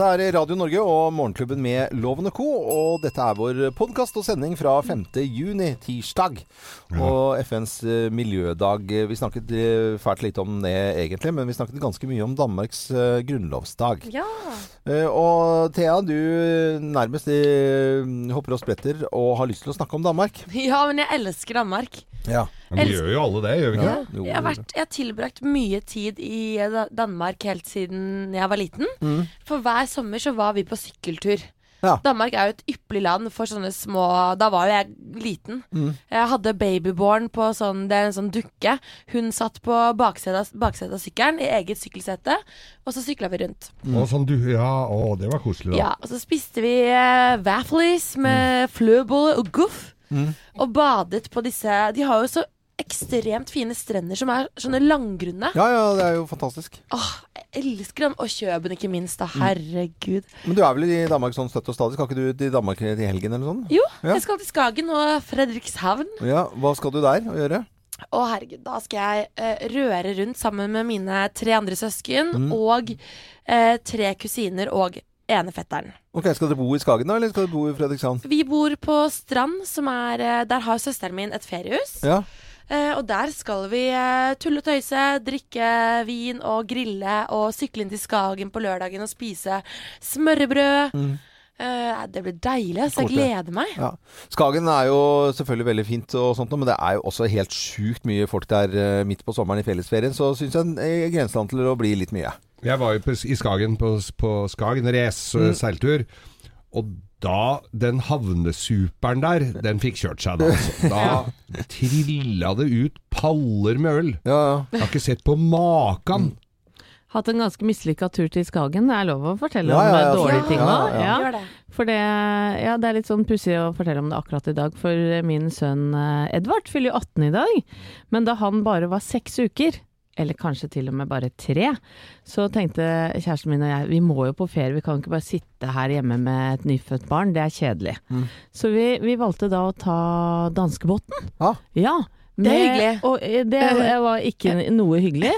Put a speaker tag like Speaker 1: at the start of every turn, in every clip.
Speaker 1: Dette er Radio Norge og Morgenklubben med Loven og Co. Og dette er vår podkast og sending fra 5. juni, tirsdag. Og FNs eh, miljødag. Vi snakket eh, fælt lite om det egentlig, men vi snakket ganske mye om Danmarks eh, grunnlovsdag.
Speaker 2: Ja.
Speaker 1: Eh, Og Thea, du nærmest hopper og spretter og har lyst til å snakke om Danmark.
Speaker 2: ja, men jeg elsker Danmark.
Speaker 1: Ja.
Speaker 3: Men vi gjør jo alle det, gjør vi ikke?
Speaker 1: Jo.
Speaker 2: Jeg har, vært, jeg har tilbrakt mye tid i Danmark helt siden jeg var liten.
Speaker 1: Mm.
Speaker 2: For hver sommer så var vi på sykkeltur.
Speaker 1: Ja.
Speaker 2: Danmark er jo et ypperlig land for sånne små Da var jo jeg liten.
Speaker 1: Mm.
Speaker 2: Jeg hadde babyborn på sånn Det er en sånn dukke. Hun satt på baksetet av- sykkelen i eget sykkelsete, og så sykla vi rundt.
Speaker 3: Å, sånn du, ja, å, det var koselig, da.
Speaker 2: Ja, og så spiste vi eh, vaflis med fløbolle og guff.
Speaker 1: Mm.
Speaker 2: Og badet på disse De har jo så ekstremt fine strender som er sånne langgrunne.
Speaker 1: ja, ja, det er jo fantastisk.
Speaker 2: Åh, jeg elsker dem. Og Kjøben, ikke minst. da Herregud.
Speaker 1: Men du er vel i Danmark sånn støtt og stadig? Skal ikke du til Danmark til helgen eller sånn?
Speaker 2: Jo,
Speaker 1: Ja.
Speaker 2: jeg skal til Skagen og Fredrikshavn.
Speaker 1: Ja, Hva skal du der og gjøre?
Speaker 2: Å herregud, da skal jeg eh, røre rundt sammen med mine tre andre søsken
Speaker 1: Mm.
Speaker 2: og eh, tre kusiner og enefetteren.
Speaker 1: Ok, Skal dere bo i Skagen da, eller skal dere bo i Fredrikshavn?
Speaker 2: Vi bor på Strand, som er eh, Der har søsteren min et feriehus.
Speaker 1: Ja,
Speaker 2: og der skal vi eh, tulle og tøyse, drikke vin og grille og sykle inn til Skagen på lørdagen og spise smørrebrød.
Speaker 1: Mm.
Speaker 2: Eh, det blir deilig, så jeg gleder meg.
Speaker 1: ja. Skagen er jo selvfølgelig veldig fint, og sånt, men det er jo også helt sjukt mye folk der eh, midt på sommeren i fellesferien. Så syns jeg grenseland til å bli litt mye.
Speaker 3: Jeg var jo på, i Skagen på, på Skagen Race
Speaker 1: Mm.
Speaker 3: eh, seiltur. Og da den havnesuperen der, den fikk kjørt seg da. Altså. Da trilla det ut paller med øl.
Speaker 1: Ja, ja.
Speaker 3: Jeg har ikke sett på maken.
Speaker 4: Hatt en ganske mislykka tur til Skagen. Det er lov å fortelle
Speaker 1: Ja, ja, ja,
Speaker 4: om dårlige
Speaker 1: så-
Speaker 4: ting
Speaker 1: ja,
Speaker 4: òg.
Speaker 1: ja.
Speaker 2: ja, det.
Speaker 4: For det, ja, det er litt sånn pussig å fortelle om det akkurat i dag, for min sønn eh, Edvard fyller jo 18 i dag. Men da han bare var seks uker, eller kanskje til og med bare tre, så tenkte kjæresten min og jeg vi må jo på ferie, vi kan ikke bare sitte her hjemme med et nyfødt barn, det er kjedelig.
Speaker 1: Mm.
Speaker 4: Så vi, vi valgte da å ta danskebåten.
Speaker 1: Ja.
Speaker 4: Ja.
Speaker 2: Det er hyggelig.
Speaker 4: Og eh, det var ikke noe hyggelig.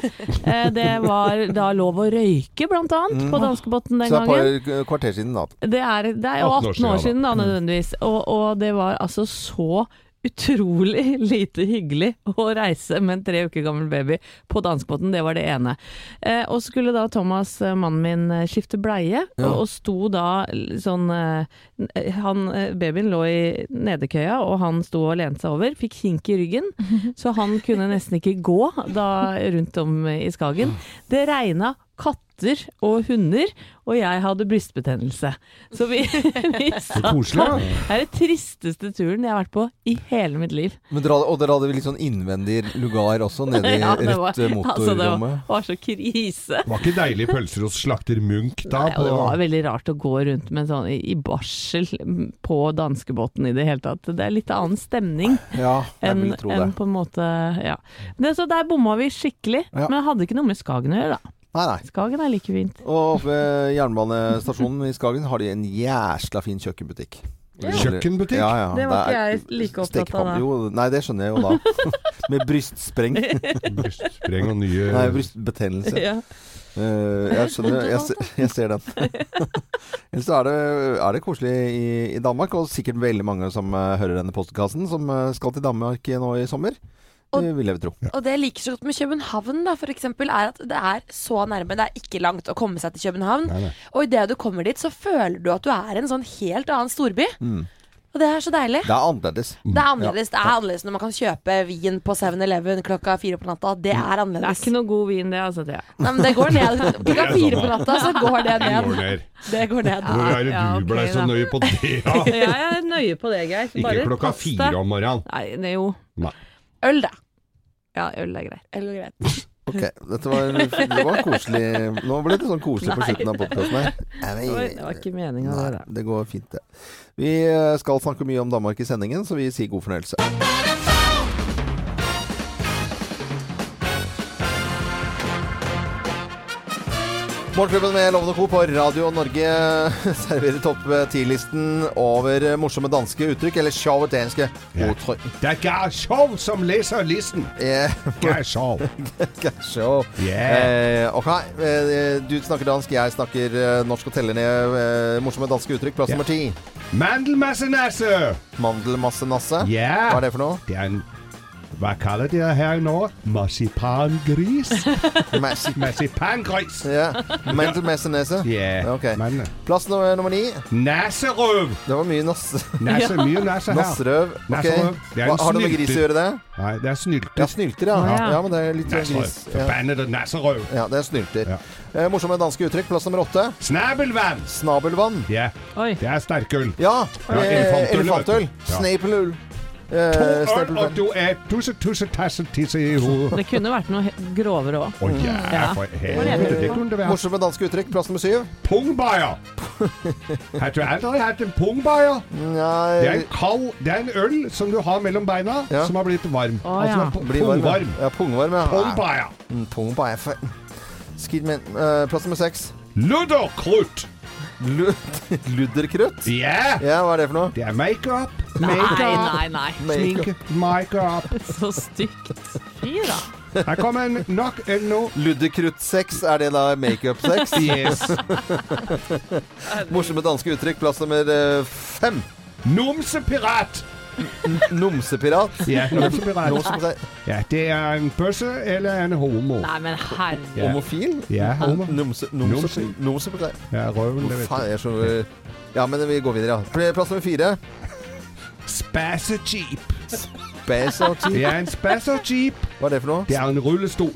Speaker 4: Eh, Det var da lov å røyke, blant annet, på danskebåten den
Speaker 1: gangen. Så det er et kvarter siden, da.
Speaker 4: Det er, det er jo
Speaker 3: 18 år siden,
Speaker 4: da,
Speaker 1: Mm.
Speaker 4: nødvendigvis. Og, og det var altså så utrolig lite hyggelig å reise med en tre uker gammel baby på danskebåten. Det var det ene. Eh, og så skulle da Thomas, eh, mannen min, eh, skifte bleie,
Speaker 1: Ja.
Speaker 4: og, og sto da sånn eh, han, Babyen lå i nedekøya, og han sto og lente seg over. Fikk kink i ryggen, så han kunne nesten ikke gå da rundt om i Skagen. Det regna katter og hunder, og jeg hadde brystbetennelse. Så vi, vi satt
Speaker 3: koselig.
Speaker 4: Det er den tristeste turen jeg har vært på i hele mitt liv.
Speaker 1: Men dere hadde, og dere hadde litt sånn innvendig lugar også, nede i
Speaker 4: Ja,
Speaker 1: rett eh,
Speaker 4: Altså, det var, var så krise.
Speaker 3: Var ikke deilige pølser hos slakter Munch da?
Speaker 4: Nei, det var veldig rart å gå rundt med sånn i, i barsel på danskebåten i det hele tatt. Det er litt annen stemning
Speaker 1: Ja,
Speaker 4: enn enn på en måte Ja. Det, så der bomma vi skikkelig.
Speaker 1: Ja.
Speaker 4: Men hadde ikke noe med Skagen å gjøre, da.
Speaker 1: Nei, nei.
Speaker 4: Skagen er like fint.
Speaker 1: Og ved jernbanestasjonen i Skagen har de en jæsla fin kjøkkenbutikk.
Speaker 3: Kjøkkenbutikk?
Speaker 1: Ja, ja.
Speaker 4: Det var
Speaker 1: er
Speaker 4: ikke jeg like opptatt av da.
Speaker 1: Jo, nei, det skjønner jeg jo da. Med brystspreng.
Speaker 3: Brystspreng og nye
Speaker 1: Nei, brystbetennelse.
Speaker 4: Ja.
Speaker 1: Uh, jeg skjønner, jeg, jeg ser den. Ellers er det, er det koselig i, i Danmark, og sikkert veldig mange som uh, hører denne postkassen, som uh, skal til Danmark nå i sommer.
Speaker 2: Og-
Speaker 1: Det vil jeg tro.
Speaker 2: Og det jeg liker så godt med København, da, for eksempel, er at det er så nærme. Det er ikke langt å komme seg til København.
Speaker 3: Nei, nei.
Speaker 2: Og idet du kommer dit, så føler du at du er en sånn helt annen storby.
Speaker 1: Mm.
Speaker 2: Og det er så deilig.
Speaker 1: Det er annerledes.
Speaker 2: Det er annerledes Det er annerledes når man kan kjøpe vin på 7-Eleven klokka fire på natta. Det er annerledes.
Speaker 4: Det er ikke noe god vin, det, altså. Det.
Speaker 2: Nei, men det går ned. Klokka fire på natta, så går det
Speaker 3: Den går
Speaker 2: ned.
Speaker 3: ned.
Speaker 2: Det går ned.
Speaker 3: Hvor er det
Speaker 4: Ja,
Speaker 3: du blei så nøye på det, da?
Speaker 4: Ja, jeg er nøye på det, Geir.
Speaker 3: Ikke klokka fire om morgenen.
Speaker 4: Nei, det er jo
Speaker 2: Øl, da.
Speaker 4: Ja, øl er greit.
Speaker 2: Øl er greit.
Speaker 1: Ok, dette var, det var koselig. Nå ble det sånn koselig på slutten av podkasten her.
Speaker 4: Det var, det var ikke meninga, det.
Speaker 1: Nei, det går fint, det. Vi skal snakke mye om Danmark i sendingen, så vi sier god fornøyelse. Morgenklubben med Lovende Co. på Radio Norge serverer topp 10-listen over morsomme danske uttrykk, eller sjauedanske
Speaker 3: Ja.
Speaker 1: uttrykk.
Speaker 3: Det er Garshow som leser listen.
Speaker 1: Eh,
Speaker 3: Garshow.
Speaker 1: show.
Speaker 3: Yeah.
Speaker 1: Eh, ok, eh, du snakker dansk, jeg snakker eh, norsk og teller ned eh, morsomme danske uttrykk. Plass
Speaker 3: yeah.
Speaker 1: nummer ti.
Speaker 3: Mandelmasse-nasse.
Speaker 1: Mandelmasse-nasse. Hva er det for noe?
Speaker 3: Det er en Hva kaller dere her nå? Marsipangris? Marsipangris.
Speaker 1: Ja. Mandelmasse-nese.
Speaker 3: Ja.
Speaker 1: Okay.
Speaker 3: Men
Speaker 1: Plass nummer, nummer ni.
Speaker 3: Neserøv!
Speaker 1: Det var mye nasse.
Speaker 3: Nasse, mye nasse her.
Speaker 1: Nasserøv. Ok.
Speaker 3: Det er en
Speaker 1: Hva, har det med gris å gjøre, det?
Speaker 3: Nei, det er snylter.
Speaker 1: Ja, snylter, ja. Ja.
Speaker 4: ja.
Speaker 1: men det er litt
Speaker 3: Nasserøv.
Speaker 1: gris. Ja.
Speaker 3: Forbannede nasserøv.
Speaker 1: ja, det er snylter.
Speaker 3: Ja.
Speaker 1: Eh, morsomme danske uttrykk. Plass nummer åtte.
Speaker 3: Snabelvann.
Speaker 1: Snabelvann.
Speaker 3: Ja,
Speaker 4: Oi.
Speaker 3: det er sterkøl.
Speaker 1: Ja.
Speaker 3: Ja,
Speaker 1: eh,
Speaker 3: elefantøl,
Speaker 1: elefantøl.
Speaker 3: vet du. Ja.
Speaker 1: Snapeløl. Eh,
Speaker 3: To øl, og du er tusen, tusen, tasse, tisse i hodet.
Speaker 4: Det kunne vært noe grovere òg.
Speaker 3: Å yeah,
Speaker 4: Ja.
Speaker 3: for helvete. Det kunne det vært.
Speaker 1: Morsomme danske uttrykk. Plass nummer syv.
Speaker 3: Pungbaya. Har du aldri hatt en pungbaya?
Speaker 1: Nei
Speaker 3: Det er en kald Det er en øl som du har mellom beina,
Speaker 1: Ja.
Speaker 3: som har blitt varm.
Speaker 4: Å,
Speaker 3: altså
Speaker 4: ja.
Speaker 3: pu-
Speaker 1: Blir varm. ja.
Speaker 3: pungvarm.
Speaker 1: Ja, pungvarm. Ja. Pungbaya. Pungbaya. Skid med uh, Plass nummer seks.
Speaker 3: Ludderkrutt.
Speaker 1: Lu- Ludderkrutt.
Speaker 3: Ja,
Speaker 1: Ja, hva er det for noe?
Speaker 3: det er makeup.
Speaker 4: Nei, nei, nei.
Speaker 3: Sminke. Makeup.
Speaker 4: Så stygt. Fy da.
Speaker 3: Her kommer en nok.
Speaker 1: Ludderkrutt-sex, er det da makeup-sex?
Speaker 3: Yes.
Speaker 1: Morsomme danske uttrykk. Plass nummer eh, fem.
Speaker 3: Numsepirat.
Speaker 1: Numsepirat.
Speaker 3: Ja. Ja, det er en bøsse eller en homo.
Speaker 4: Nei, men herre.
Speaker 3: Ja.
Speaker 1: Homofil?
Speaker 3: Ja, homo.
Speaker 1: Numse,
Speaker 3: Numse.
Speaker 1: numse, numsepirat.
Speaker 3: Ja, røven, det vet
Speaker 1: Faen,
Speaker 3: du.
Speaker 1: jeg er så Ja, men vi går videre, ja. Plass nummer fire.
Speaker 3: Spassejeep. Det er en spassejeep.
Speaker 1: Hva er det for noe?
Speaker 3: Det er en rullestol.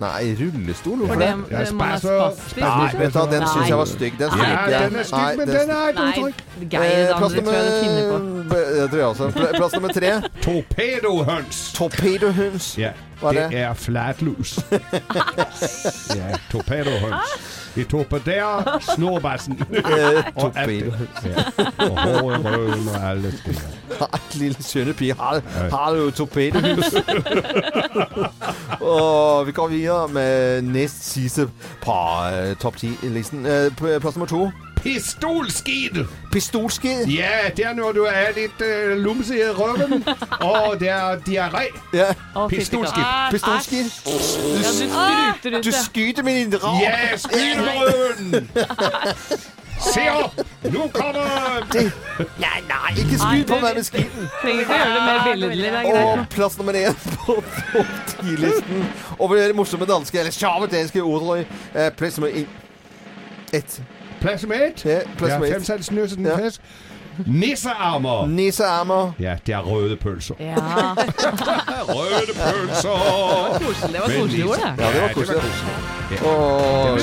Speaker 1: Nei, rullestol? Hvorfor
Speaker 4: det,
Speaker 1: det?
Speaker 4: Er spastisk.
Speaker 1: Nei, vet du hva, den syns jeg var stygg. Den stryker jeg.
Speaker 3: den er stygg, men
Speaker 1: den-
Speaker 3: er
Speaker 4: Nei. Geir
Speaker 1: Eh, plass nummer Det tror jeg også. Plass nummer tre.
Speaker 3: Torpedohøns.
Speaker 1: Torpedohøns.
Speaker 3: Ja, det? er flatlus. ja, torpedohøns. De torpederer snorbassen.
Speaker 1: Eh,
Speaker 3: Og det. Og håret røden og alle.
Speaker 1: Hei, lille skjønne pige. Har, har du torpedohus? Og vi går videre med næst siste på uh, top 10-listen. Uh, plass nummer to.
Speaker 3: Pistolskid!
Speaker 1: Pistolskid.
Speaker 3: Ja, det er når du er litt uh, lumse i røven, og det er diaré.
Speaker 1: Ja,
Speaker 3: Pistolskid.
Speaker 1: pistolskid.
Speaker 4: Ja, du ut
Speaker 1: Du skyter med din drap.
Speaker 3: Ja, skyt med røven! Se opp! Nå kommer
Speaker 1: Det- Nei, nei, ikke skyd på meg med skiden.
Speaker 4: Trenger ikke gjøre det mer billedlig.
Speaker 1: Og plass nummer én på topp 10-listen over morsomme danske, eller sjavedanske ordrøy. Eh, plass nummer én. Ett.
Speaker 3: Ett.
Speaker 1: Ja, plass
Speaker 3: Ja,
Speaker 1: nummer ett.
Speaker 3: femsalgsnøsen
Speaker 1: Ja.
Speaker 3: fisk. Nissearmer.
Speaker 1: Nissearmer.
Speaker 3: Ja, det er røde pølser.
Speaker 4: Ja,
Speaker 3: Røde pølser!
Speaker 4: Det var koselig ord, det.
Speaker 1: Ja, det var koselig. Og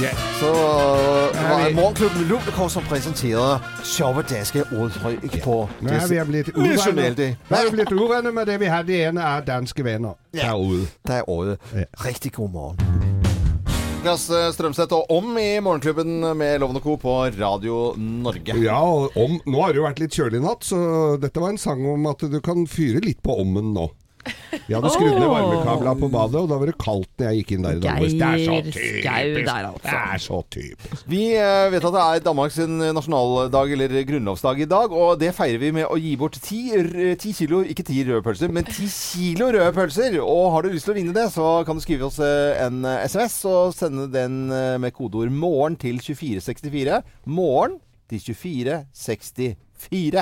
Speaker 3: Ja.
Speaker 1: så var
Speaker 3: vi-
Speaker 1: Morgenklubben Lundekår som presenterte sjove danske ordtryk på
Speaker 3: Nå er vi blitt uvenner. Er med det vi hadde igjen av danske venner ja.
Speaker 1: Der er året.
Speaker 3: Ja.
Speaker 1: Riktig god morgen. Niklas Strømseth og Om i Morgenklubben med Loven og Co. på Radio Norge.
Speaker 3: Ja, og om, nå har det jo vært litt kjølig i natt, så dette var en sang om at du kan fyre litt på ommen nå. Vi hadde skrudd ned varmekabla på badet, og da var det kaldt når jeg gikk inn der i dag. Det er så
Speaker 4: Geir Skau
Speaker 3: typisk!
Speaker 4: der, altså.
Speaker 3: Det er så typisk.
Speaker 1: Vi eh, vet at det er Danmarks nasjonaldag, eller grunnlovsdag i dag, og det feirer vi med å gi bort ti, r- ti kilo, ikke ti røde pølser, men ti kilo røde pølser. Og har du lyst til å vinne det, så kan du skrive oss eh, en eh, SMS og sende den eh, med kodeord 'morgen' til 2464. Morgen til 2464.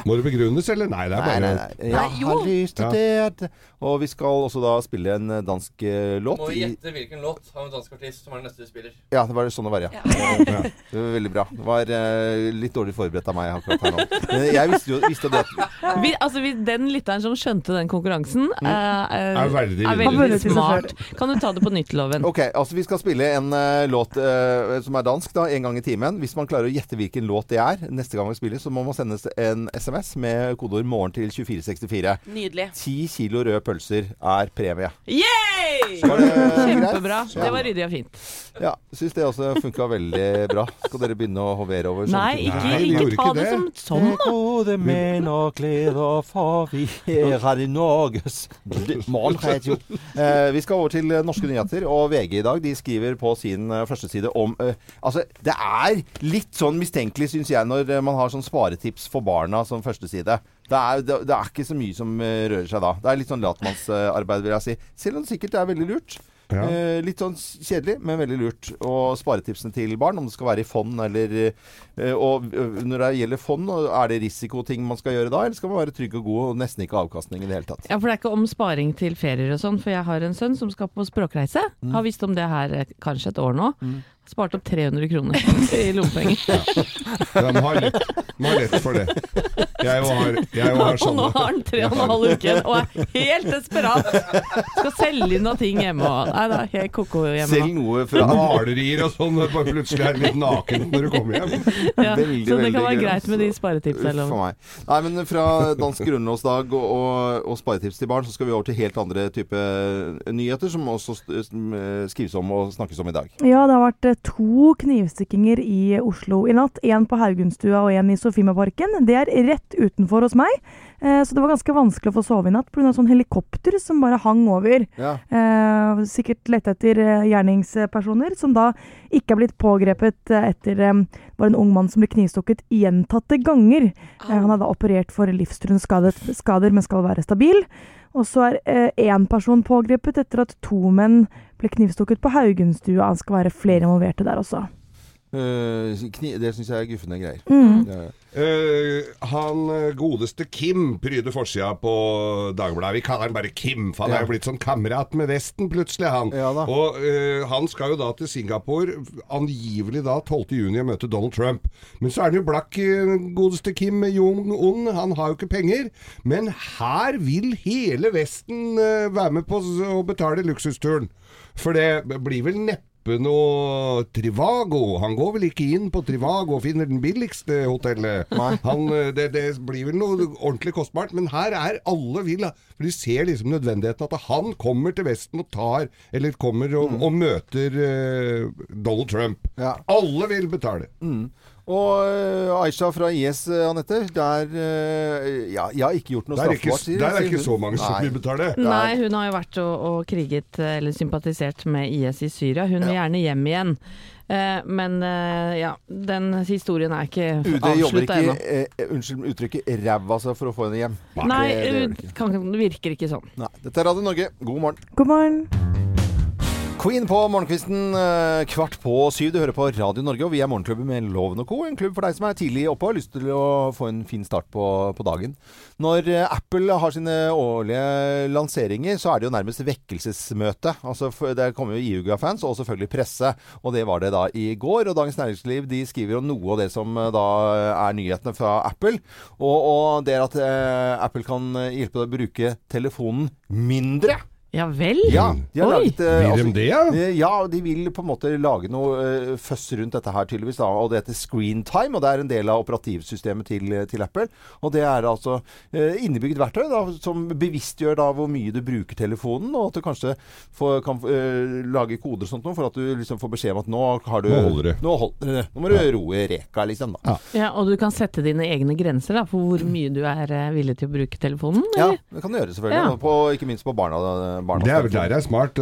Speaker 3: Må det begrunnes, eller? Nei, det er bare
Speaker 1: nei, nei. Jeg
Speaker 2: Nei, jo.
Speaker 1: har lyst til det. Og vi skal også da spille en eh, dansk eh, låt.
Speaker 5: Må gjette hvilken låt av en dansk artist som er den neste vi spiller.
Speaker 1: ja, det var sånn det var, ja.
Speaker 3: Ja.
Speaker 1: Det var veldig bra. Det var eh, litt dårlig forberedt av meg akkurat her nå. Men jeg visste jo visste det.
Speaker 4: Vi, altså, vi, den lytteren som skjønte den konkurransen, mm. eh,
Speaker 3: Er veldig
Speaker 4: er
Speaker 3: veldig,
Speaker 4: veldig smart. Kan du ta det på nytt, Loven?
Speaker 1: Ok, altså Vi skal spille en uh, låt uh, som er dansk, da, en gang i timen. Hvis man klarer å gjette hvilken låt det er neste gang vi spiller, så må man sende en SMS med kodeord 'morgen' til 2464.
Speaker 2: Nydelig.
Speaker 1: Ti kilo røde pølser er premie.
Speaker 4: Yay! Hei!
Speaker 1: Var det greit?
Speaker 4: Kjempebra. Det var ryddig og fint.
Speaker 1: Ja, syns det også funka veldig bra. Skal dere begynne å hovere over sånne
Speaker 4: Nei,
Speaker 1: ting?
Speaker 4: ikke,
Speaker 3: Nei, vi
Speaker 4: ikke
Speaker 3: gjorde
Speaker 4: ta
Speaker 3: ikke
Speaker 4: det
Speaker 3: det.
Speaker 4: som sånn, da.
Speaker 1: gode menn og gleder, for vi er her i Norges morgenradio. Eh, vi skal over til eh, norske nyheter, og VG i dag de skriver på sin eh, førsteside om eh, Altså, det er litt sånn mistenkelig, syns jeg, når eh, man har sånn sparetips for barna som førsteside. Det er, det, det er ikke så mye som eh, rører seg da. Det er litt sånn latmannsarbeid, vil jeg si. Selv om det sikkert er veldig lurt.
Speaker 3: Ja.
Speaker 1: Eh, litt sånn kjedelig, men veldig lurt. Og sparetipsene til barn, om det skal være i fond eller eh, Og når det gjelder fond, er det risikoting man skal gjøre da, eller skal man være trygg og god og nesten ikke avkastning i det hele tatt?
Speaker 4: Ja, for det er ikke om sparing til ferier og sånn, for jeg har en sønn som skal på språkreise.
Speaker 1: Mm.
Speaker 4: Har visst om det her eh, kanskje et år nå. Spart opp 300 kroner i lommepenger.
Speaker 3: De har lett, de har lett for det. Jeg har, jeg også har
Speaker 4: Og nå
Speaker 3: sånne.
Speaker 4: har han tre og en halv uke igjen og er helt desperat. Skal selge inn noe ting hjemme og Nei, det er helt ko-ko hjemme Selg
Speaker 1: noe fra
Speaker 3: Malerier og sånn, og bare plutselig er du litt naken når du kommer hjem.
Speaker 4: Ja,
Speaker 1: Veldig,
Speaker 4: så det
Speaker 1: veldig
Speaker 4: kan være
Speaker 1: gøy,
Speaker 4: greit med de
Speaker 1: altså.
Speaker 4: sparetipsene.
Speaker 1: Uff a
Speaker 4: noe.
Speaker 1: meg. Nei, men fra dansk grunnlovsdag og, og, og sparetips til barn, så skal vi over til helt andre type nyheter, som også st- skrives om og snakkes om i dag.
Speaker 6: Ja, det har vært eh, to knivstikkinger i Oslo i natt. En på Haugenstua og en i Sofiemarparken. Det er rett utenfor hos meg, eh, så det var ganske vanskelig å få sove i natt pga. sånn helikopter som bare hang over.
Speaker 1: Ja.
Speaker 6: Eh, sikkert lette etter eh, gjerningspersoner, som da ikke er blitt pågrepet etter var en ung mann som ble knivstukket gjentatte ganger. Han er da operert for livstruende skader, men skal være stabil. Og så er én person pågrepet etter at to menn ble knivstukket på Haugenstua. Det skal være flere involverte der også.
Speaker 1: Eh, det syns jeg er guffende greier.
Speaker 6: Mm.
Speaker 1: Ja.
Speaker 3: Uh, han eh, godeste Kim pryder forsida på Dagbladet. Vi kaller han bare Kim, for han er jo blitt sånn kamerat med Vesten plutselig, han.
Speaker 1: Ja da.
Speaker 3: Og uh, han skal jo da til Singapore, angivelig da 12. juni, og møte Donald Trump. Men så er han jo blakk, godeste Kim Jong-un. Han har jo ikke penger. Men her vil hele Vesten uh, være med på å betale luksusturen. For det blir vel neppe noe Trivago. Han går vel ikke inn på Trivago og finner den billigste hotellet. Han, eh, det, det blir vel noe ordentlig kostbart, men her er alle vil. For De ser liksom nødvendigheten at han kommer til Vesten og tar, eller kommer og, og møter uh, Donald Trump.
Speaker 1: Ja.
Speaker 3: Alle vil betale.
Speaker 1: Og eh, Aisha fra IS, eh, Anette. Der eh, Ja, jeg har ikke gjort noe straffbart.
Speaker 3: der er
Speaker 1: sier
Speaker 3: ikke så mange som vil betale.
Speaker 4: Nei, hun har jo vært og, og kriget eller sympatisert med IS i Syria. Hun vil gjerne hjem igjen. Eh, men ja, den historien er ikke
Speaker 1: UD jobber ikke eh, Unnskyld uttrykket ræva altså, for å få henne hjem.
Speaker 4: Nei,
Speaker 1: det- det det
Speaker 4: det
Speaker 1: ikke.
Speaker 4: kan, det virker ikke sånn.
Speaker 1: Nei. Dette er Radio Norge. God morgen.
Speaker 6: God morgen.
Speaker 1: Queen på morgenkvisten eh, kvart på syv. Du hører på Radio Norge, og vi er Morgenklubben med Loven og Co. En klubb for deg som er tidlig oppe og har lyst til å få en fin start på, på dagen. Når eh, Apple har sine årlige lanseringer, så er det jo nærmest vekkelsesmøte. Altså, det kommer jo IUGA-fans, og selvfølgelig presse. Og det var det da i går. Og Dagens Næringsliv de skriver om noe av det som eh, da er nyhetene fra Apple. Og, og det er at eh, Apple kan hjelpe deg å bruke telefonen mindre.
Speaker 4: Ja vel?
Speaker 1: Ja, de har
Speaker 4: Oi.
Speaker 1: laget, eh,
Speaker 3: Vil
Speaker 1: altså-
Speaker 3: de det, ja?
Speaker 1: Eh, Ja, de vil på en måte lage noe eh, føss rundt dette her, tydeligvis. Da, og det heter Screentime, og det er en del av operativsystemet til, til Apple. Og det er altså eh, innebygd verktøy da, som bevisstgjør da hvor mye du bruker telefonen, og at du kanskje får, kan eh, lage koder og sånt noe, for at du liksom får beskjed om at nå har du
Speaker 3: Nå holder det.
Speaker 1: Nå, holder det. nå må du roe reka, liksom. da.
Speaker 4: Ja, og du kan sette dine egne grenser da, for hvor mye du er eh, villig til å bruke telefonen?
Speaker 1: Ja,
Speaker 4: eller?
Speaker 1: det kan du gjøre, selvfølgelig.
Speaker 4: Ja.
Speaker 1: Og På, ikke minst på barna. Barna
Speaker 3: Det er vel der er smart.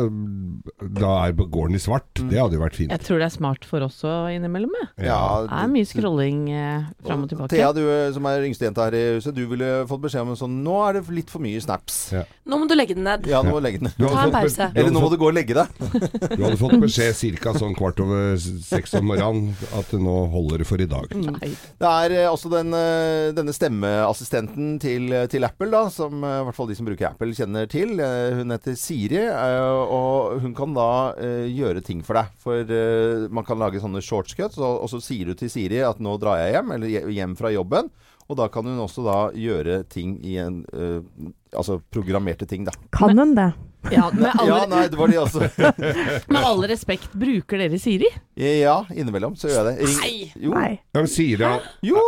Speaker 3: Da er gården i svart. Det hadde jo vært fint.
Speaker 4: Jeg tror det er smart for oss òg innimellom. jeg.
Speaker 1: Ja,
Speaker 4: Det er mye scrolling eh, fram og tilbake.
Speaker 1: Thea, du eh, som er yngste jenta her i huset, du ville fått beskjed om en sånn Nå er det litt for mye snaps.
Speaker 3: Ja.
Speaker 2: Nå må du legge den ned.
Speaker 1: Ja, nå må du legge den.
Speaker 3: ned.
Speaker 2: Ta en pause.
Speaker 1: Eller nå må du gå og legge deg.
Speaker 3: Du hadde fått beskjed ca. sånn kvart over seks om morgenen at nå holder det for i dag.
Speaker 4: Nei.
Speaker 1: Det er eh, også den, eh, denne stemmeassistenten til, til Apple, da, som i hvert fall de som bruker Apple kjenner til. Hun heter Siri, eh, og hun kan da eh, gjøre ting for deg. For eh, man kan lage sånne shortcuts, og, og så sier du til Siri at nå drar jeg hjem, eller hjem fra jobben. Og da kan hun også da gjøre ting i en uh, Altså programmerte ting, da.
Speaker 6: Kan hun det?
Speaker 4: Ja, med alle,
Speaker 1: Ja, nei, det var de også.
Speaker 4: med all respekt, bruker dere Siri?
Speaker 1: Ja, innimellom så gjør jeg det. Ring.
Speaker 2: Nei.
Speaker 1: Jo.
Speaker 6: Nei.
Speaker 3: Ja, Siri,
Speaker 1: jo.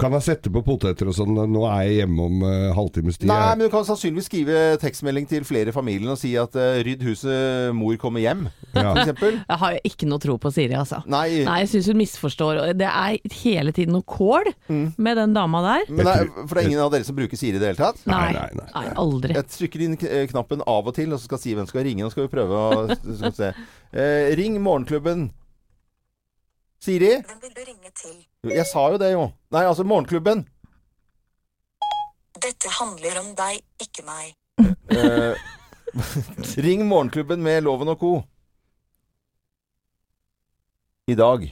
Speaker 3: Kan jeg sette på poteter og sånn? Nå er jeg hjemme om uh, halvtimes tid.
Speaker 1: Nei, men du kan sannsynligvis skrive tekstmelding til flere i familien og si at uh, 'rydd huset, mor kommer hjem',
Speaker 3: Ja.
Speaker 1: eksempel.
Speaker 4: Jeg har jo ikke noe tro på Siri, altså.
Speaker 1: Nei,
Speaker 4: Nei, jeg syns hun misforstår. Det er hele tiden noe kål med den dama der.
Speaker 1: men det er, for det er ingen av dere som bruker Siri i det hele tatt?
Speaker 3: Nei,
Speaker 4: Nei,
Speaker 3: nei, nei.
Speaker 4: aldri.
Speaker 1: Jeg trykker inn knappen av og til, og så skal si hvem skal ringe. Nå skal vi prøve å skal vi se. Eh, ring Morgenklubben. Siri?
Speaker 7: Hvem vil du ringe til?
Speaker 1: Jeg sa jo det, jo. Nei, altså Morgenklubben.
Speaker 7: Dette handler om deg, ikke meg.
Speaker 1: Eh, ring Morgenklubben med Loven og co. I dag.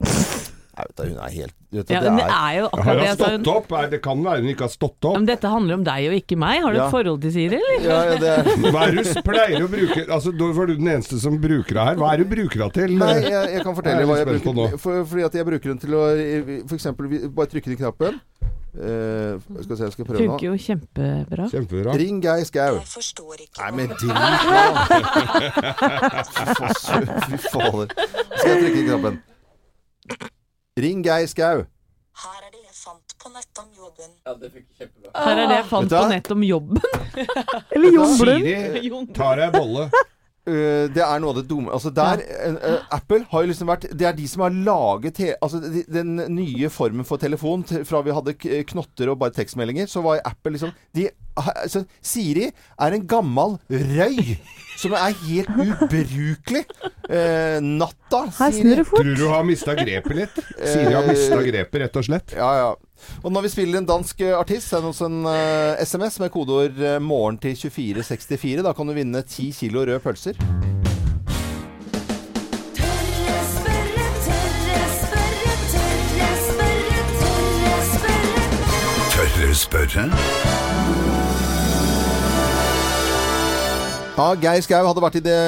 Speaker 1: Jeg vet da, hun er helt du,
Speaker 4: Ja,
Speaker 1: det er,
Speaker 4: er jo akkurat det jeg sa.
Speaker 3: stått opp? Er- Det kan være hun ikke har stått opp.
Speaker 4: Men dette handler om deg og ikke meg. Har du
Speaker 1: Ja.
Speaker 4: et forhold til Siri, eller?
Speaker 1: ja, ja, det er
Speaker 3: Hva er det du pleier å bruke Altså, Da var du den eneste som bruker det her. Hva er det du bruker det til?
Speaker 1: Nei, jeg, jeg kan fortelle
Speaker 3: Jeg er
Speaker 1: hva jeg bruker
Speaker 3: nå.
Speaker 1: for, Fordi at jeg bruker den til å eksempel bare trykke i knappen. Uh, skal se, jeg skal prøve
Speaker 4: Funker jo kjempebra.
Speaker 3: Kjempebra.
Speaker 1: Ring Geir Skau.
Speaker 7: Jeg forstår ikke
Speaker 1: Nei, men
Speaker 7: din
Speaker 1: drit nå! Fy fader. Skal jeg trykke i knappen? Ring Geir Skau.
Speaker 7: Her er det jeg fant på nett om jobben.
Speaker 5: Ja, det funker kjempebra.
Speaker 4: Her er det jeg fant på nett om jobben.
Speaker 6: Eller Jon Blund.
Speaker 3: Siri tar deg bolle.
Speaker 1: Uh, det er noe av det dumme Altså der uh, uh, Apple har jo liksom vært Det er de som har laget te, Altså de, den nye formen for telefon til, Fra vi hadde knotter og bare tekstmeldinger Så var Apple liksom de, altså, Siri er en gammel røy Som er helt ubrukelig uh, Natta
Speaker 6: Her snur det fort.
Speaker 3: Tror du har mista grepet litt? Siri har mista grepet, rett og slett.
Speaker 1: Ja, ja. Og når vi spiller en dansk eh, artist, send oss en uh, SMS med kodeord eh, 'morgen' til 2464. Da kan du vinne 10 kilo røde pølser.
Speaker 8: Tørre spørre,
Speaker 1: Ja, Geir Skau hadde vært i det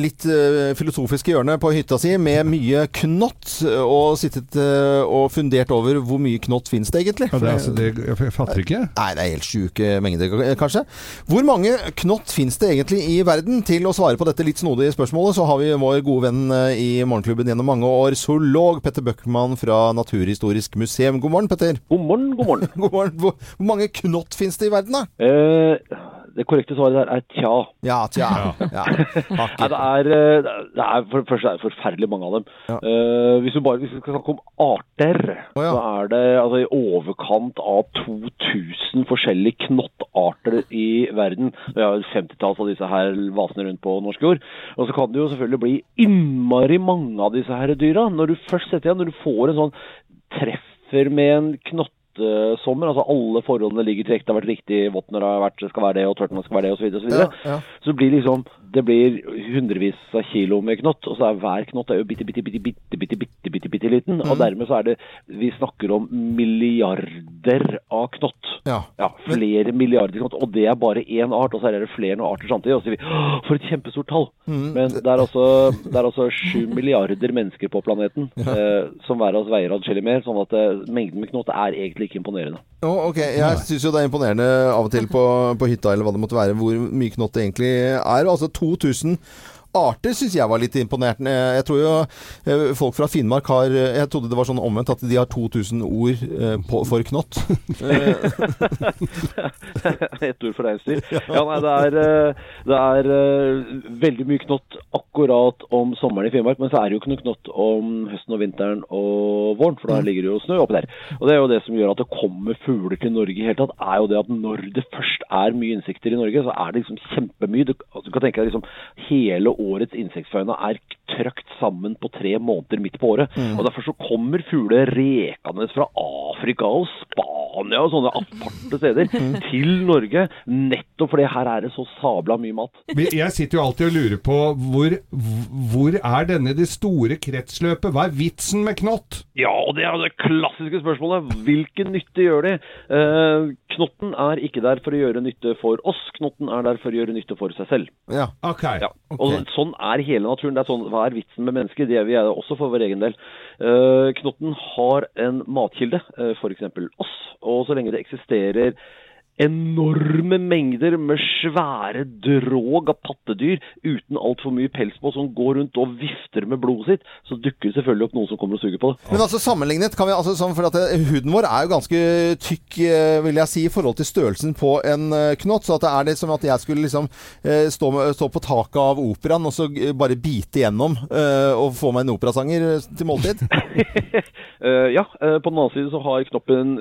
Speaker 1: litt eh, filosofiske hjørnet på hytta si med mye knott, eh, og sittet eh, og fundert over hvor mye knott finnes det egentlig.
Speaker 3: Ja, det, er altså, det, jeg fatter ikke.
Speaker 1: Nei, det er helt sjuke mengder, kanskje. Hvor mange knott finnes det egentlig i verden? Til å svare på dette litt snodige spørsmålet, så har vi vår gode venn i Morgenklubben gjennom mange år, zoolog Petter Bøckmann fra Naturhistorisk museum. God morgen, Petter.
Speaker 9: God morgen, god morgen.
Speaker 1: God morgen. Hvor, hvor mange knott finnes det i verden, da?
Speaker 9: Eh, det korrekte svaret der er tja.
Speaker 1: Ja, tja. Ja.
Speaker 9: Nei, det er, eh, det er for det første er det forferdelig mange av dem.
Speaker 1: Ja.
Speaker 9: Eh, hvis, du bare, hvis vi skal snakke om arter,
Speaker 1: oh, ja.
Speaker 9: så er det altså, i overkant av 2000 forskjellige knottarter i verden. Vi har et femtitalls av disse her vasende rundt på norsk jord. Og så kan det jo selvfølgelig bli innmari mange av disse her dyra. Når du først setter igjen, når du får en sånn treffer med en knott sommer, altså alle forholdene ligger til rette, det har vært riktig, det har vært, skal være det, og tørt når det skal være det, osv. Så, videre, og så,
Speaker 1: Ja, ja.
Speaker 9: videre. så det blir liksom, det blir hundrevis av kilo med knott, og så er hver knott er jo bitte, bitte, bitte, bitte, bitte, bitte, bitte, bitte liten, og dermed så er det, vi snakker om milliarder av knott.
Speaker 1: Ja.
Speaker 9: Ja, flere milliarder knott, og det er bare én art, og så er det flere noen arter samtidig, og så sier vi, for et kjempestort tall. Men det er altså, det er altså sju milliarder mennesker på planeten, eh, som hver av oss veier adskillig mer, sånn at eh, mengden med knott er egentlig ikke imponerende.
Speaker 1: Oh, ok, Jeg syns jo det er imponerende av og til på, på hytta eller hva det måtte være, hvor mye knott det egentlig er. Altså 2000 arter syns jeg var litt imponerende. Jeg tror jo eh, folk fra Finnmark har eh, Jeg trodde det var sånn omvendt, at de har 2000 ord eh, på, for knott. Eh,
Speaker 9: Ett ord for reinsdyr. Ja, nei, det er, eh, det er eh, veldig mye knott akkurat om sommeren i Finnmark, men så er det jo ikke noe knott om høsten og vinteren og våren, for da ligger det jo snø oppi der. Og det er jo det som gjør at det kommer fugler til Norge i hele tatt, er jo det at når det først er mye insekter i Norge, så er det liksom kjempemye. Du, altså, du kan tenke deg liksom hele årets insektfauna er trøkt sammen på tre måneder midt på året. Og derfor så kommer fugler rekende fra Afrika og Spania og sånne aparte steder til Norge, nettopp fordi her er det så sabla mye mat.
Speaker 3: Jeg sitter jo alltid og lurer på hvor, hvor er denne det store kretsløpet? Hva er vitsen med knott?
Speaker 9: Ja, og det er det klassiske spørsmålet. Hvilken nytte gjør de? Eh, knotten er ikke der for å gjøre nytte for oss, knotten er der for å gjøre nytte for seg selv.
Speaker 1: ja.
Speaker 3: Ok.
Speaker 9: Ja, og Sånn er hele naturen. Det er sånn, Hva er vitsen med mennesker? Det er vi også for vår egen del. Eh, knotten har en matkilde, uh, f.eks. oss. Og så lenge det eksisterer enorme mengder med svære drog av pattedyr uten altfor mye pels på, som går rundt og vifter med blodet sitt, så dukker det selvfølgelig opp noen som kommer og suger på det.
Speaker 1: Men altså sammenlignet kan vi altså sånn, For at eh, huden vår er jo ganske tykk, eh, vil jeg si, i forhold til størrelsen på en eh, knott. Så at det er litt som at jeg skulle liksom stå, med, stå på taket av operaen og så bare bite gjennom og få meg en operasanger til måltid.
Speaker 9: Ja, på den annen side så har knoppen,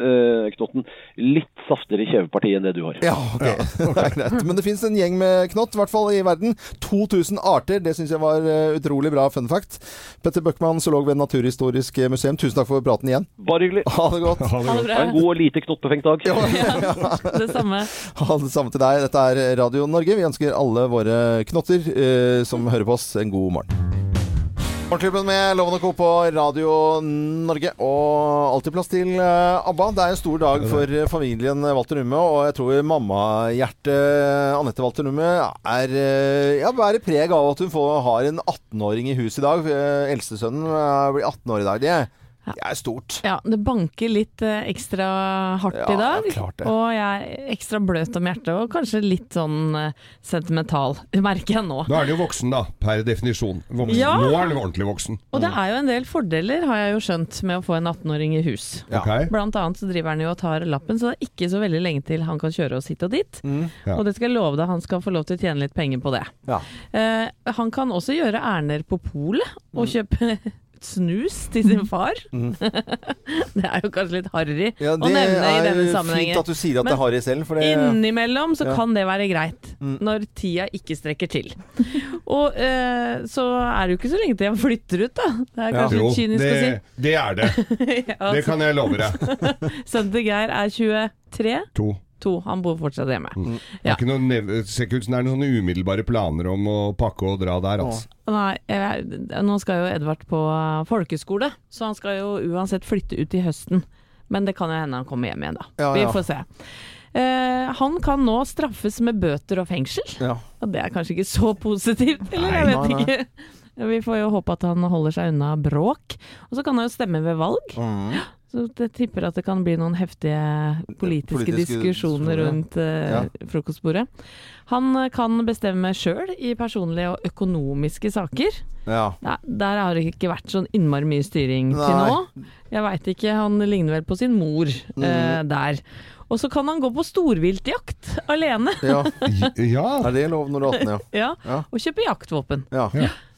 Speaker 9: knotten litt saftigere kjeveparti enn det du har.
Speaker 1: Ja, ok. greit. Men det fins en gjeng med knott, i hvert fall i verden. 2000 arter. Det syns jeg var eh, utrolig bra fun fact. Petter Bøckmann, zoolog ved Naturhistorisk museum, tusen takk for praten igjen.
Speaker 9: Bare hyggelig.
Speaker 1: Ha det godt.
Speaker 4: Ha det
Speaker 9: Ha
Speaker 4: bra.
Speaker 9: en god og lite knottbefengt dag.
Speaker 4: Det samme.
Speaker 1: Ha det samme til deg. Dette er Radio Norge. Vi ønsker alle våre knotter eh, som hører på oss, en god morgen. Morgenklubben med Loven og Co. på Radio Norge. Og alltid plass til eh, ABBA. Det er en stor dag for eh, familien Walter Numme. Og jeg tror mammahjertet Anette Walter Numme er eh, ja, bærer preg av at hun får, har en 18-åring i hus i dag. Eh, Eldstesønnen eh, blir 18 år i dag. Det, det er stort.
Speaker 4: Ja, det banker litt eh, ekstra hardt
Speaker 1: Ja,
Speaker 4: i dag.
Speaker 1: klart det.
Speaker 4: Og jeg er ekstra bløt om hjertet, og kanskje litt sånn eh, sentimental, merker jeg nå.
Speaker 3: Nå er du jo voksen, da, per definisjon. Voksen.
Speaker 4: Ja.
Speaker 3: Nå er den ordentlig voksen.
Speaker 4: Og det er jo en del fordeler, har jeg jo skjønt, med å få en 18-åring i hus.
Speaker 1: Ja.
Speaker 3: Okay.
Speaker 4: Blant annet så driver han jo og tar lappen, så det er ikke så veldig lenge til han kan kjøre oss hit og dit.
Speaker 1: Mm.
Speaker 3: Ja.
Speaker 4: Og det skal jeg love deg, han skal få lov til å tjene litt penger på det.
Speaker 1: Ja.
Speaker 4: Eh, han kan også gjøre ærender på polet
Speaker 1: Mm.
Speaker 4: og kjøpe snus til sin far. det er jo kanskje litt harry
Speaker 1: Ja,
Speaker 4: å nevne i denne
Speaker 1: fint
Speaker 4: sammenhengen.
Speaker 1: at du sier at det er Harry selv. For det,
Speaker 4: Innimellom så
Speaker 1: Ja.
Speaker 4: kan det være greit,
Speaker 1: Mm.
Speaker 4: når tida ikke strekker til. Og eh, så er det jo ikke så lenge til jeg flytter ut, da. Det er kanskje
Speaker 3: ja.
Speaker 4: litt kynisk
Speaker 3: det,
Speaker 4: å si.
Speaker 3: det er det.
Speaker 4: Ja,
Speaker 3: Det kan jeg love deg.
Speaker 4: Sønnen til Geir er 23.
Speaker 3: To.
Speaker 4: To. Han bor fortsatt hjemme.
Speaker 3: Det
Speaker 4: Ja.
Speaker 3: er ikke noen ser ikke ut som det er noen umiddelbare planer om å pakke og dra der, altså.
Speaker 4: Nei, jeg, nå skal jo Edvard på folkeskole, så han skal jo uansett flytte ut i høsten. Men det kan jo hende han kommer hjem igjen, da.
Speaker 1: Ja,
Speaker 4: Vi får se. Eh, han kan nå straffes med bøter og fengsel.
Speaker 1: Ja.
Speaker 4: Og det er kanskje ikke så positivt, eller jeg vet
Speaker 1: nei, nei.
Speaker 4: ikke. Vi får jo håpe at han holder seg unna bråk. Og så kan han jo stemme ved valg.
Speaker 1: Mm.
Speaker 4: Så jeg tipper at det kan bli noen heftige politiske,
Speaker 1: Politiske
Speaker 4: diskusjoner rundt eh,
Speaker 1: Ja.
Speaker 4: frokostbordet. Han eh, kan bestemme sjøl i personlige og økonomiske saker.
Speaker 1: Ja.
Speaker 4: Nei, der har det ikke vært sånn innmari mye styring til nå. Jeg veit ikke, han ligner vel på sin mor
Speaker 1: Mm.
Speaker 4: eh, der. Og så kan han gå på storviltjakt alene.
Speaker 1: ja.
Speaker 3: Ja.
Speaker 1: Er det lov når du er 18, ja?
Speaker 4: Ja,
Speaker 1: Ja.
Speaker 4: Og kjøpe jaktvåpen.
Speaker 1: ja.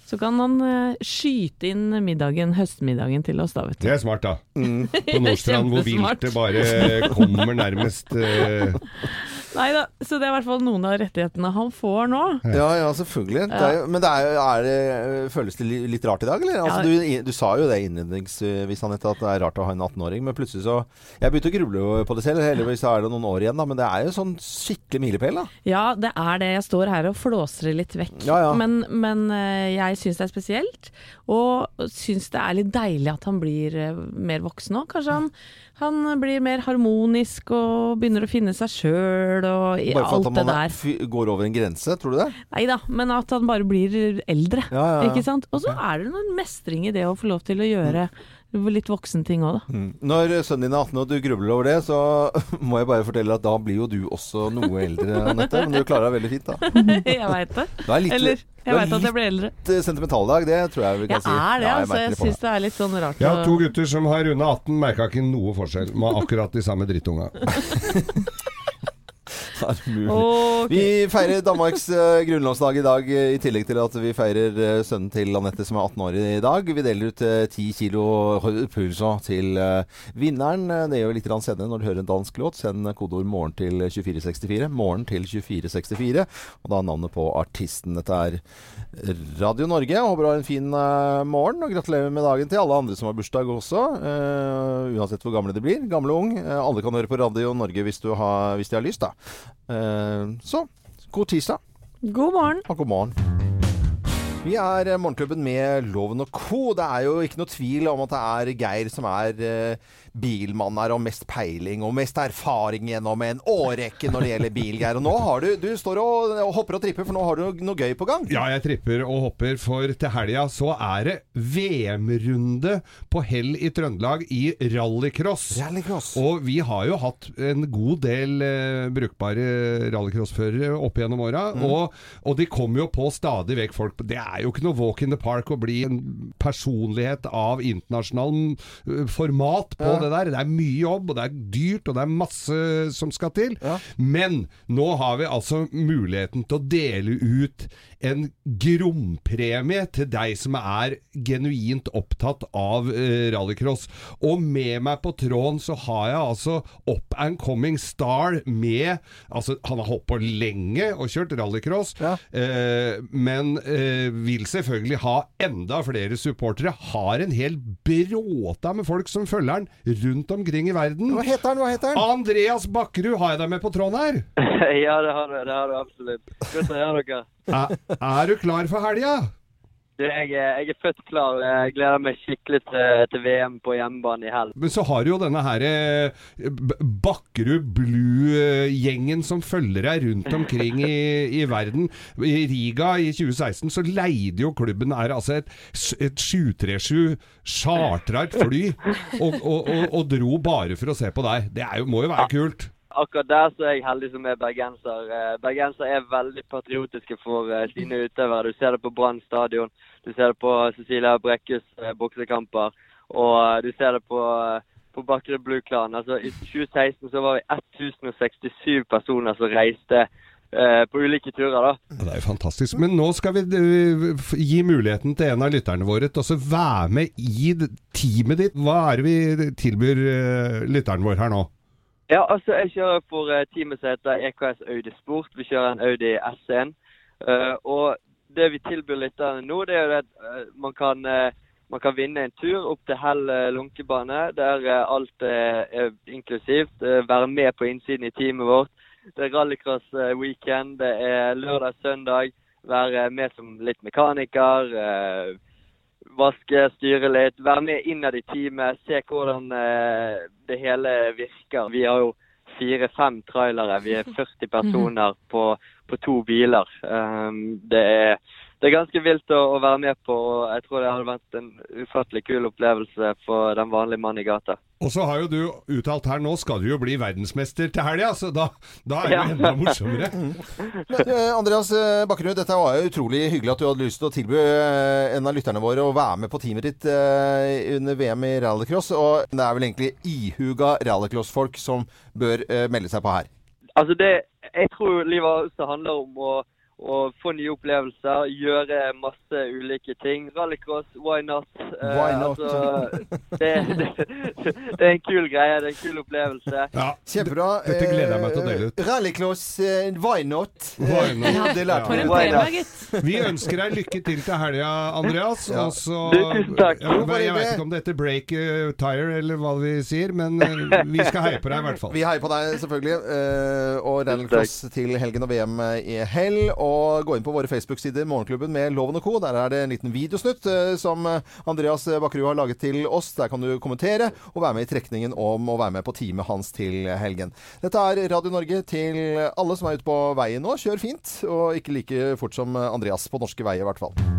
Speaker 4: Så kan han eh, skyte inn middagen, høstmiddagen til oss, da, vet du.
Speaker 3: Det er smart, da.
Speaker 1: Mm.
Speaker 3: På Nordstrand hvor viltet bare kommer nærmest eh,
Speaker 4: Nei da, så det er i hvert fall noen av rettighetene han får nå.
Speaker 1: Ja, ja, selvfølgelig. Det jo- men det er, er det, føles det litt rart i dag, eller? Altså,
Speaker 4: Ja.
Speaker 1: du, du sa jo det innledningsvis, Anette, at det er rart å ha en 18-åring. Men plutselig så Jeg begynte å gruble på det selv. Heldigvis er det noen år igjen, da. Men det er jo sånn skikkelig milepæl, da.
Speaker 4: Ja, det er det. Jeg står her og flåser det litt vekk.
Speaker 1: Ja, ja.
Speaker 4: Men, men eh, jeg syns det er spesielt. Og syns det er litt deilig at han blir eh, mer voksen òg. Kanskje han, han blir mer harmonisk og begynner å finne seg sjøl og i
Speaker 1: Bare for
Speaker 4: alt det der.
Speaker 1: at han går over en grense, tror du det?
Speaker 4: Nei da, men at han bare blir eldre.
Speaker 1: Ja, ja, ja.
Speaker 4: Ikke sant? Og så er det noen mestring i det å få lov til å gjøre litt voksenting òg, da.
Speaker 1: Mm. Når sønnen din er 18 og du grubler over det, så må jeg bare fortelle at da blir jo du også noe eldre, Anette. Men du klarer deg veldig fint, da.
Speaker 4: jeg veit det.
Speaker 1: Du er litt,
Speaker 4: Eller jeg veit at jeg blir eldre.
Speaker 1: litt eh, sentimental dag, det tror jeg vi kan
Speaker 4: Jeg
Speaker 1: si.
Speaker 4: er det,
Speaker 1: Ja,
Speaker 4: altså. Jeg
Speaker 1: det
Speaker 4: syns det er litt sånn rart
Speaker 3: Jeg har to gutter som har runda 18, merka ikke noe forskjell. Med akkurat de samme drittunga.
Speaker 1: deg. Er mulig?
Speaker 4: Ok.
Speaker 1: Vi feirer Danmarks uh, grunnlovsdag i dag, eh, i tillegg til at vi feirer uh, sønnen til Anette som er 18 år i dag. Vi deler ut ti 10 kilo pulso til vinneren. Det gjør litt grann senere når du hører en dansk låt. Send kodeord 'morgen' til 2464. Morgen til 2464. Og da er navnet på artisten. Dette er Radio Norge. Håper du har en fin morgen, og gratulerer med dagen til alle andre som har bursdag også. uansett hvor gamle de blir. Gamle og ung. Alle kan høre på Radio Norge hvis, du har, hvis de har lyst, da. Eh, så god tirsdag
Speaker 4: God morgen.
Speaker 1: og god morgen. Vi er eh, Morgenklubben med Loven og Co. Det er jo ikke noe tvil om at det er Geir som er eh, bilmann er, og mest peiling og mest erfaring gjennom en årrekke når det gjelder bil, Geir. Og nå har du Du står og, og hopper og tripper, for nå har du noe gøy på gang.
Speaker 3: Ja, jeg tripper og hopper, for til helga så er det VM-runde på hell i Trøndelag i rallycross.
Speaker 1: Rallycross.
Speaker 3: Og vi har jo hatt en god del eh, brukbare rallycrossførere opp gjennom åra,
Speaker 1: Mm.
Speaker 3: og, og de kommer jo på stadig vekk folk. Det er jo ikke noe walk in the park å bli en personlighet av internasjonal eh, format på
Speaker 1: Ja.
Speaker 3: det der. Det er mye jobb, og det er dyrt, og det er masse som skal til.
Speaker 1: Ja.
Speaker 3: Men nå har vi altså muligheten til å dele ut en grompremie til deg som er genuint opptatt av uh, rallycross. Og med meg på tråden så har jeg altså up and coming star med Altså, han har holdt på lenge og kjørt rallycross,
Speaker 1: Ja.
Speaker 3: uh, men uh, vil selvfølgelig ha enda flere supportere. Har en hel bråta med folk som følger han rundt omkring i verden.
Speaker 1: Hva heter han? Hva heter han?
Speaker 3: Andreas Bakkerud, har jeg deg med på tråden her?
Speaker 10: ja, det har du. Det har du absolutt. Godt å høre dere.
Speaker 3: Er, er du klar for helga?
Speaker 10: Jeg, jeg er født klar. Jeg gleder meg skikkelig til, til VM på hjemmebane i helg.
Speaker 3: Men så har du jo denne her eh, Bakkerud Blue-gjengen som følger deg rundt omkring i, i verden. I Riga i 2016 så leide jo klubben her altså et, et 737 chartra et fly og, og, og, og dro bare for å se på deg. Det jo, må jo være kult.
Speaker 10: Akkurat der så er jeg heldig som er bergenser. Eh, Bergenser er veldig patriotiske for eh, sine utøvere. Du ser det på Brann stadion, du ser det på Cecilia Brekkes eh, boksekamper, og du ser det på, på Bakre Blue Clan. Altså, I 2016 så var vi 1067 personer som reiste på ulike turer. da.
Speaker 3: Det er jo fantastisk. Men nå skal vi gi muligheten til en av lytterne våre til å være med i teamet ditt. Hva er det vi tilbyr lytteren vår her nå?
Speaker 10: Ja, altså jeg kjører for eh, teamet som heter EKS Audi Sport. Vi kjører en Audi S1. Uh, og det vi tilbyr lytterne nå, det er at eh, man, kan, man kan vinne en tur opp til Hell lunkebane, der alt er inklusivt. Være med på innsiden i teamet vårt. Det er rallycross eh, weekend, det er lørdag-søndag. Være med som litt mekaniker. Vaske, styre litt, være med innad i teamet, se hvordan eh, det hele virker. Vi har jo fire-fem trailere, vi er 40 personer på, på to biler. Um, det, er, det er ganske vilt å, å være med på, og jeg tror det hadde vært en ufattelig kul opplevelse for den vanlige mann i gata.
Speaker 3: Og så har jo du uttalt her nå skal du jo bli verdensmester til helga, så da, da er det jo
Speaker 10: Ja.
Speaker 3: enda morsommere.
Speaker 1: Men, eh, Andreas eh, Bakkerud, dette var jo utrolig hyggelig at du hadde lyst til å tilby eh, en av lytterne våre å være med på teamet ditt under VM i rallycross. Og det er vel egentlig ihuga rallycross-folk som bør melde seg på her.
Speaker 10: Altså det, jeg tror livet også handler om å, å få nye opplevelser, gjøre masse ulike ting. Rallycross, why not? Eh,
Speaker 1: Why not?
Speaker 10: Altså, det, det, det er en kul greie, det er en kul opplevelse.
Speaker 3: Ja,
Speaker 1: Kjempebra.
Speaker 3: Dette gleder jeg meg til å dele ut.
Speaker 1: Eh, Rallycross, eh, why not?
Speaker 3: Why not?
Speaker 1: Ja, det lærte
Speaker 4: For
Speaker 1: vi.
Speaker 4: en
Speaker 10: Why
Speaker 4: gitt.
Speaker 3: Vi ønsker deg lykke til til helga, Andreas.
Speaker 1: Ja.
Speaker 3: Og så
Speaker 10: tusen takk.
Speaker 3: Ja, men Jeg vet ikke om det heter break uh, tire, eller hva vi sier, men uh, vi skal heie på deg i hvert fall.
Speaker 1: Vi heier på deg, selvfølgelig. Uh, og rallycross til helgen og VM i hell. Og gå inn på våre Facebook-sider, Morgenklubben med Loven og Co. Der er det en liten videosnutt eh, som eh, Andreas Bakkerud har laget til oss. Der kan du kommentere og være med i trekningen om å være med på teamet hans til helgen. Dette er Radio Norge til alle som er ute på veien nå. Kjør fint, og ikke like fort som Andreas på norske veier, i hvert fall.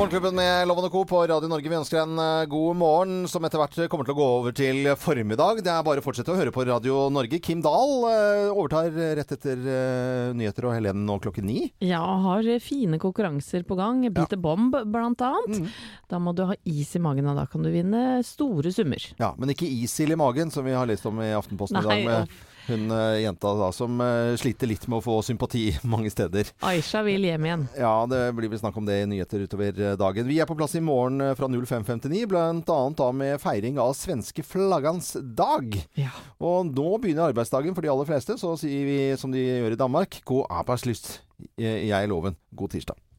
Speaker 1: Morgenklubben med Loven og Co. på Radio Norge. Vi ønsker en eh, god morgen, som etter hvert kommer til å gå over til formiddag. Det er bare å fortsette å høre på Radio Norge. Kim Dahl eh, overtar rett etter eh, nyheter og Helen nå klokken ni.
Speaker 4: Ja, har fine konkurranser på gang. Beat ja. Bomb blant annet. Da må du ha is i magen, og da kan du vinne store summer.
Speaker 1: Ja, men ikke is i magen, som vi har lest om i Aftenposten i
Speaker 4: Nei,
Speaker 1: dag. Med hun eh, jenta da som eh, sliter litt med å få sympati mange steder.
Speaker 4: Aisha vil hjem igjen.
Speaker 1: Ja, det blir vel snakk om det i nyheter utover eh, dagen. Vi er på plass i morgen fra 05.59, blant annet da med feiring av svenske flaggans dag.
Speaker 4: Ja.
Speaker 1: Og nå begynner arbeidsdagen for de aller fleste, så sier vi som de gjør i Danmark, god arbeidslyst. Jeg er loven. God tirsdag.